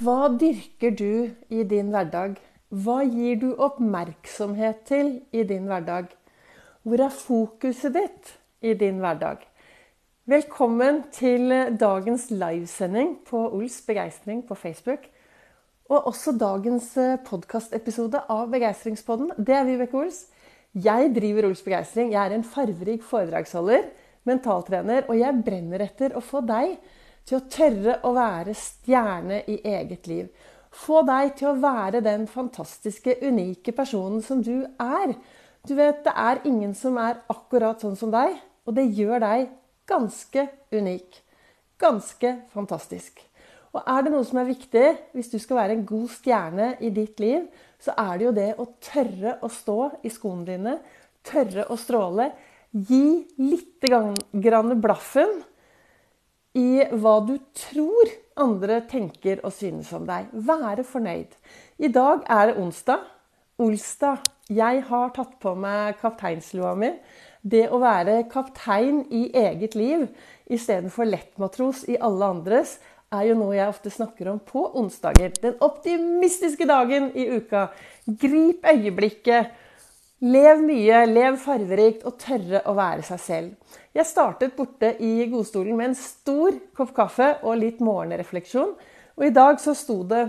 Hva dyrker du i din hverdag? Hva gir du oppmerksomhet til i din hverdag? Hvor er fokuset ditt i din hverdag? Velkommen til dagens livesending på Ols begeistring på Facebook. Og også dagens podkastepisode av Begeistringspodden. Det er Vibeke Ols. Jeg driver Ols begeistring. Jeg er en farverik foredragsholder, mentaltrener, og jeg brenner etter å få deg til å tørre å være stjerne i eget liv. Få deg til å være den fantastiske, unike personen som du er. Du vet, Det er ingen som er akkurat sånn som deg, og det gjør deg ganske unik. Ganske fantastisk. Og er det noe som er viktig hvis du skal være en god stjerne i ditt liv, så er det jo det å tørre å stå i skoene dine, tørre å stråle. Gi litt grann blaffen i hva du tror andre tenker og synes om deg. Være fornøyd. I dag er det onsdag. Olsdag. Jeg har tatt på meg kapteinslua mi. Det å være kaptein i eget liv istedenfor lettmatros i alle andres, er jo noe jeg ofte snakker om på onsdager. Den optimistiske dagen i uka. Grip øyeblikket. Lev mye, lev farverikt og tørre å være seg selv. Jeg startet borte i godstolen med en stor kopp kaffe og litt morgenrefleksjon. Og i dag så sto det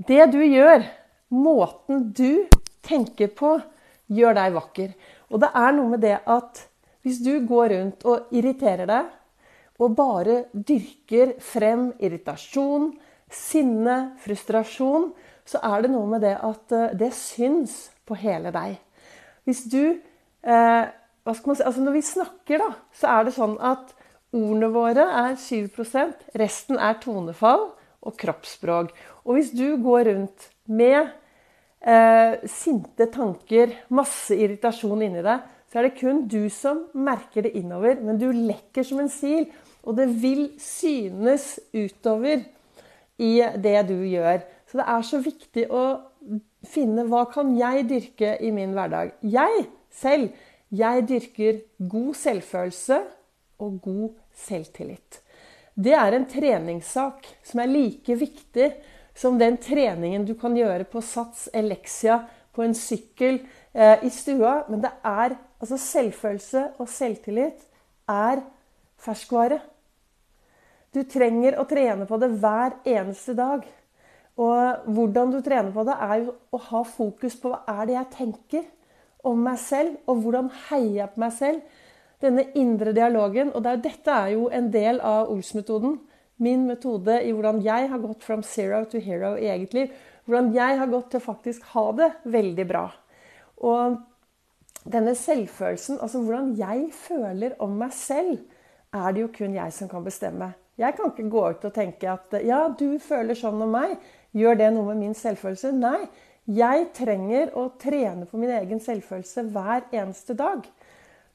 Det du gjør, måten du tenker på, gjør deg vakker. Og det er noe med det at hvis du går rundt og irriterer deg, og bare dyrker frem irritasjon, sinne, frustrasjon, så er det noe med det at eh, det syns på hele deg. Hvis du eh, hva skal man si, altså Når vi snakker, da, så er det sånn at ordene våre er 7 resten er tonefall og kroppsspråk. Og hvis du går rundt med eh, sinte tanker, masse irritasjon inni deg, så er det kun du som merker det innover. Men du lekker som en sil, og det vil synes utover i det du gjør. Så det er så viktig å finne hva kan jeg dyrke i min hverdag. Jeg selv jeg dyrker god selvfølelse og god selvtillit. Det er en treningssak som er like viktig som den treningen du kan gjøre på Sats, Elexia, på en sykkel, eh, i stua. Men det er altså selvfølelse og selvtillit er ferskvare. Du trenger å trene på det hver eneste dag. Og hvordan du trener på det, er jo å ha fokus på hva er det jeg tenker om meg selv, og hvordan heier jeg på meg selv. Denne indre dialogen. Og er, dette er jo en del av Ols-metoden. Min metode i hvordan jeg har gått from zero to hero i eget liv. Hvordan jeg har gått til å faktisk ha det veldig bra. Og denne selvfølelsen, altså hvordan jeg føler om meg selv, er det jo kun jeg som kan bestemme. Jeg kan ikke gå ut og tenke at ja, du føler sånn om meg. Gjør det noe med min selvfølelse? Nei. Jeg trenger å trene på min egen selvfølelse hver eneste dag.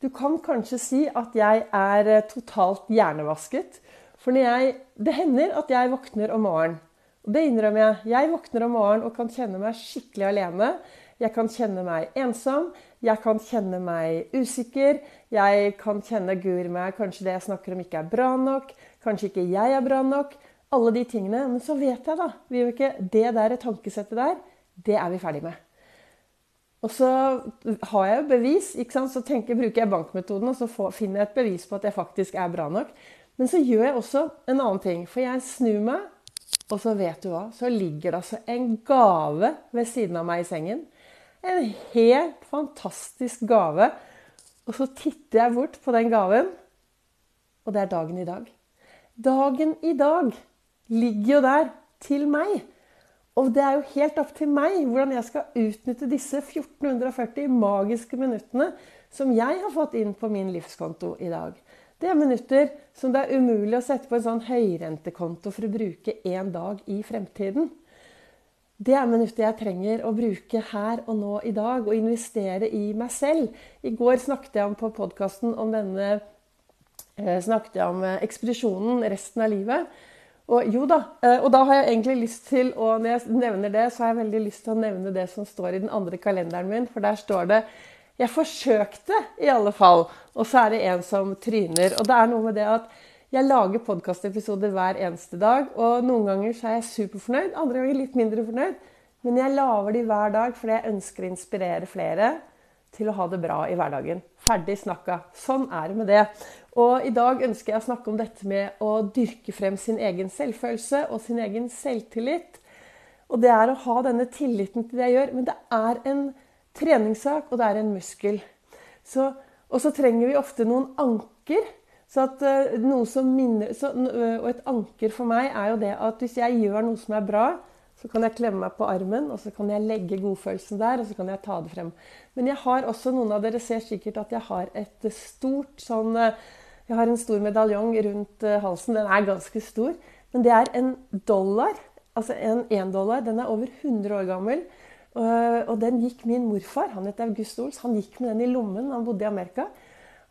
Du kan kanskje si at jeg er eh, totalt hjernevasket. For jeg, det hender at jeg våkner om morgenen. Og det innrømmer jeg. Jeg våkner om morgenen og kan kjenne meg skikkelig alene. Jeg kan kjenne meg ensom. Jeg kan kjenne meg usikker. Jeg kan kjenne guri meg kanskje det jeg snakker om, ikke er bra nok. Kanskje ikke jeg er bra nok. Alle de tingene. Men så vet jeg, da, vi vet ikke, det der tankesettet der det er vi ferdig med. Og så har jeg jo bevis, ikke sant? så tenker, bruker jeg bankmetoden og så får, finner jeg et bevis på at jeg faktisk er bra nok. Men så gjør jeg også en annen ting. For jeg snur meg, og så vet du hva, så ligger det altså en gave ved siden av meg i sengen. En helt fantastisk gave. Og så titter jeg bort på den gaven, og det er dagen i dag. Dagen i dag ligger jo der til meg. Og det er jo helt opp til meg hvordan jeg skal utnytte disse 1440 magiske minuttene som jeg har fått inn på min livskonto i dag. Det er minutter som det er umulig å sette på en sånn høyrentekonto for å bruke én dag i fremtiden. Det er minutter jeg trenger å bruke her og nå i dag, og investere i meg selv. I går snakket jeg om på podkasten om denne eh, snakket jeg om eh, ekspedisjonen resten av livet. Og jo da, eh, og da har jeg egentlig lyst til å Når jeg nevner det, så har jeg veldig lyst til å nevne det som står i den andre kalenderen min. For der står det 'Jeg forsøkte, i alle fall'. Og så er det en som tryner. Og det er noe med det at Jeg lager podkastepisoder hver eneste dag, og noen ganger så er jeg superfornøyd, andre ganger litt mindre fornøyd. Men jeg lager de hver dag fordi jeg ønsker å inspirere flere til å ha det bra i hverdagen. Ferdig snakka. Sånn er det med det. Og i dag ønsker jeg å snakke om dette med å dyrke frem sin egen selvfølelse og sin egen selvtillit. Og det er å ha denne tilliten til det jeg gjør. Men det er en treningssak, og det er en muskel. Så, og så trenger vi ofte noen anker. At, uh, noe som minner, så, uh, og et anker for meg er jo det at hvis jeg gjør noe som er bra, så kan jeg klemme meg på armen, og så kan jeg legge godfølelsen der, og så kan jeg ta det frem. Men jeg har også, noen av dere ser sikkert at jeg har et stort sånn eh, Jeg har en stor medaljong rundt halsen. Den er ganske stor. Men det er en dollar. Altså en én dollar. Den er over 100 år gammel. Og den gikk min morfar, han het August Ols, han gikk med den i lommen. Han bodde i Amerika.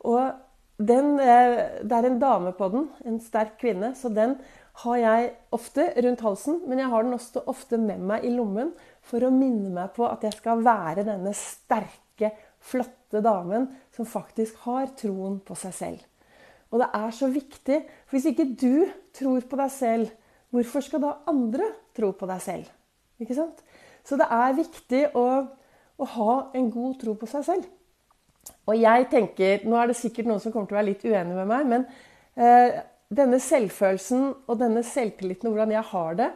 Og den, eh, det er en dame på den, en sterk kvinne, så den har jeg ofte rundt halsen. Men jeg har den også ofte med meg i lommen for å minne meg på at jeg skal være denne sterke, flotte damen som faktisk har troen på seg selv. Og det er så viktig, for hvis ikke du tror på deg selv, hvorfor skal da andre tro på deg selv? Ikke sant? Så det er viktig å, å, ha en god tro på seg selv. Og jeg tenker, Nå er det sikkert noen som kommer til å være litt uenig med meg, men eh, denne selvfølelsen og denne selvtilliten hvordan jeg har det,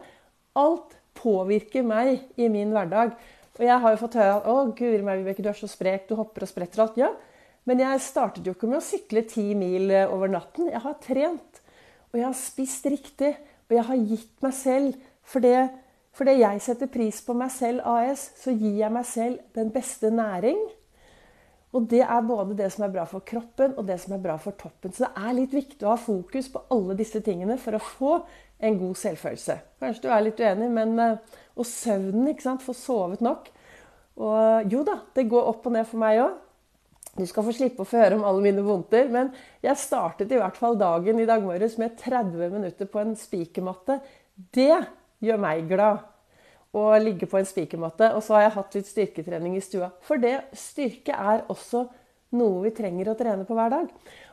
alt påvirker meg i min hverdag. Og jeg har jo fått høre at 'Å, guri meg, Vibeke, du er så sprek, du hopper og spretter alt'. Ja, men jeg startet jo ikke med å sykle ti mil eh, over natten. Jeg har trent, og jeg har spist riktig, og jeg har gitt meg selv for det fordi jeg setter pris på meg selv AS, så gir jeg meg selv den beste næring. Og det er både det som er bra for kroppen, og det som er bra for toppen. Så det er litt viktig å ha fokus på alle disse tingene for å få en god selvfølelse. Kanskje du er litt uenig, men eh, Og søvnen, ikke sant. Få sovet nok. Og jo da, det går opp og ned for meg òg. Du skal få slippe å få høre om alle mine vondter, men jeg startet i hvert fall dagen i dag morges med 30 minutter på en spikermatte. Det gjør meg glad å ligge på en spikermatte. Og så har jeg hatt litt styrketrening i stua. For det styrke er også noe vi trenger å trene på hver dag.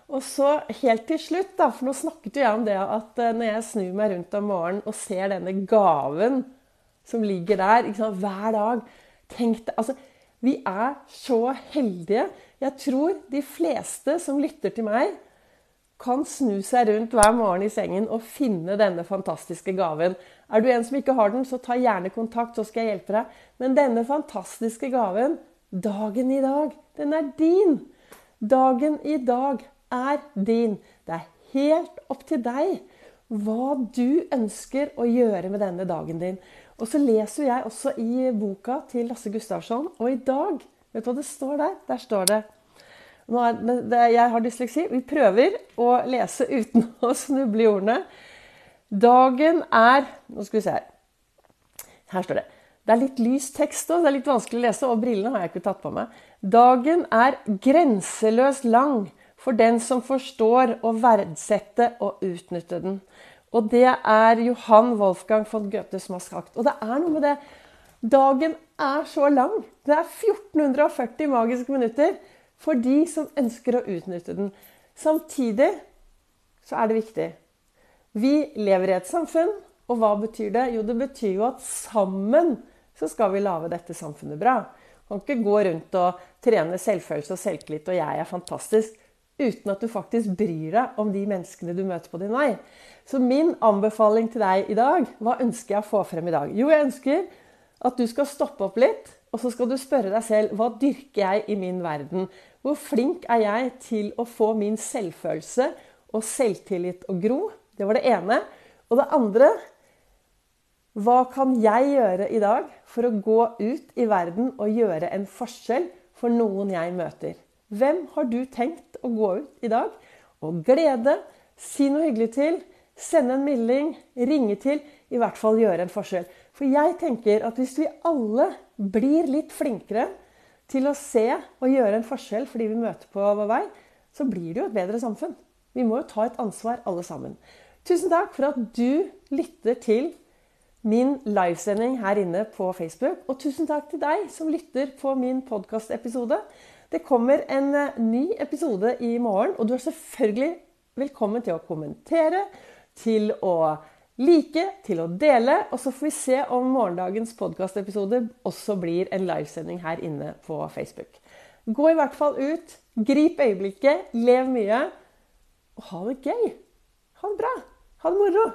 Og så helt til slutt, da, for nå snakket jo jeg om det at eh, når jeg snur meg rundt om morgenen og ser denne gaven som ligger der sant, hver dag Tenk deg Altså, vi er så heldige. Jeg tror de fleste som lytter til meg, kan snu seg rundt hver morgen i sengen og finne denne fantastiske gaven. Er du en som ikke har den, så ta gjerne kontakt, så skal jeg hjelpe deg. Men denne fantastiske gaven, dagen i dag, den er din. Dagen i dag er din. Det er helt opp til deg hva du ønsker å gjøre med denne dagen din. Og så leser jeg også i boka til Lasse Gustavsson, og i dag Vet du hva det står der? Der står det er, jeg har dysleksi. Vi prøver å lese uten å snuble i ordene. Dagen er Nå skal vi se her. Her står det. Det er litt lys tekst òg, det er litt vanskelig å lese, og brillene har jeg ikke tatt på meg. Dagen er grenseløst lang for den som forstår å verdsette og utnytte den. Og det er Johan Wolfgang von Goethe som har sagt. Og det er noe med det. Dagen er så lang. Det er 1440 magiske minutter for de som ønsker å utnytte den. Samtidig så er det viktig. Vi lever i et samfunn, og hva betyr det? Jo, det betyr jo at sammen så skal vi lage dette samfunnet bra. Du kan ikke gå rundt og trene selvfølelse og selvtillit og 'jeg er fantastisk' uten at du faktisk bryr deg om de menneskene du møter på din vei. Så min anbefaling til deg i dag Hva ønsker jeg å få frem i dag? Jo, jeg ønsker at du skal stoppe opp litt og så skal du spørre deg selv hva dyrker jeg i min verden? Hvor flink er jeg til å få min selvfølelse og selvtillit å gro? Det var det ene. Og det andre hva kan jeg gjøre i dag for å gå ut i verden og gjøre en forskjell for noen jeg møter? Hvem har du tenkt å gå ut i dag og glede, si noe hyggelig til, sende en melding, ringe til, i hvert fall gjøre en forskjell? For jeg tenker at hvis vi alle blir litt flinkere til å se og gjøre en forskjell for de vi møter på vår vei, så blir det jo et bedre samfunn. Vi må jo ta et ansvar, alle sammen. Tusen takk for at du lytter til min livesending her inne på Facebook. Og tusen takk til deg som lytter på min podkastepisode. Det kommer en eh, ny episode i morgen, og du er selvfølgelig velkommen til å kommentere, til å like, til å dele. Og så får vi se om morgendagens podkastepisode også blir en livesending her inne på Facebook. Gå i hvert fall ut, grip øyeblikket, lev mye, og ha det gøy. Ha det bra. Ha det moro.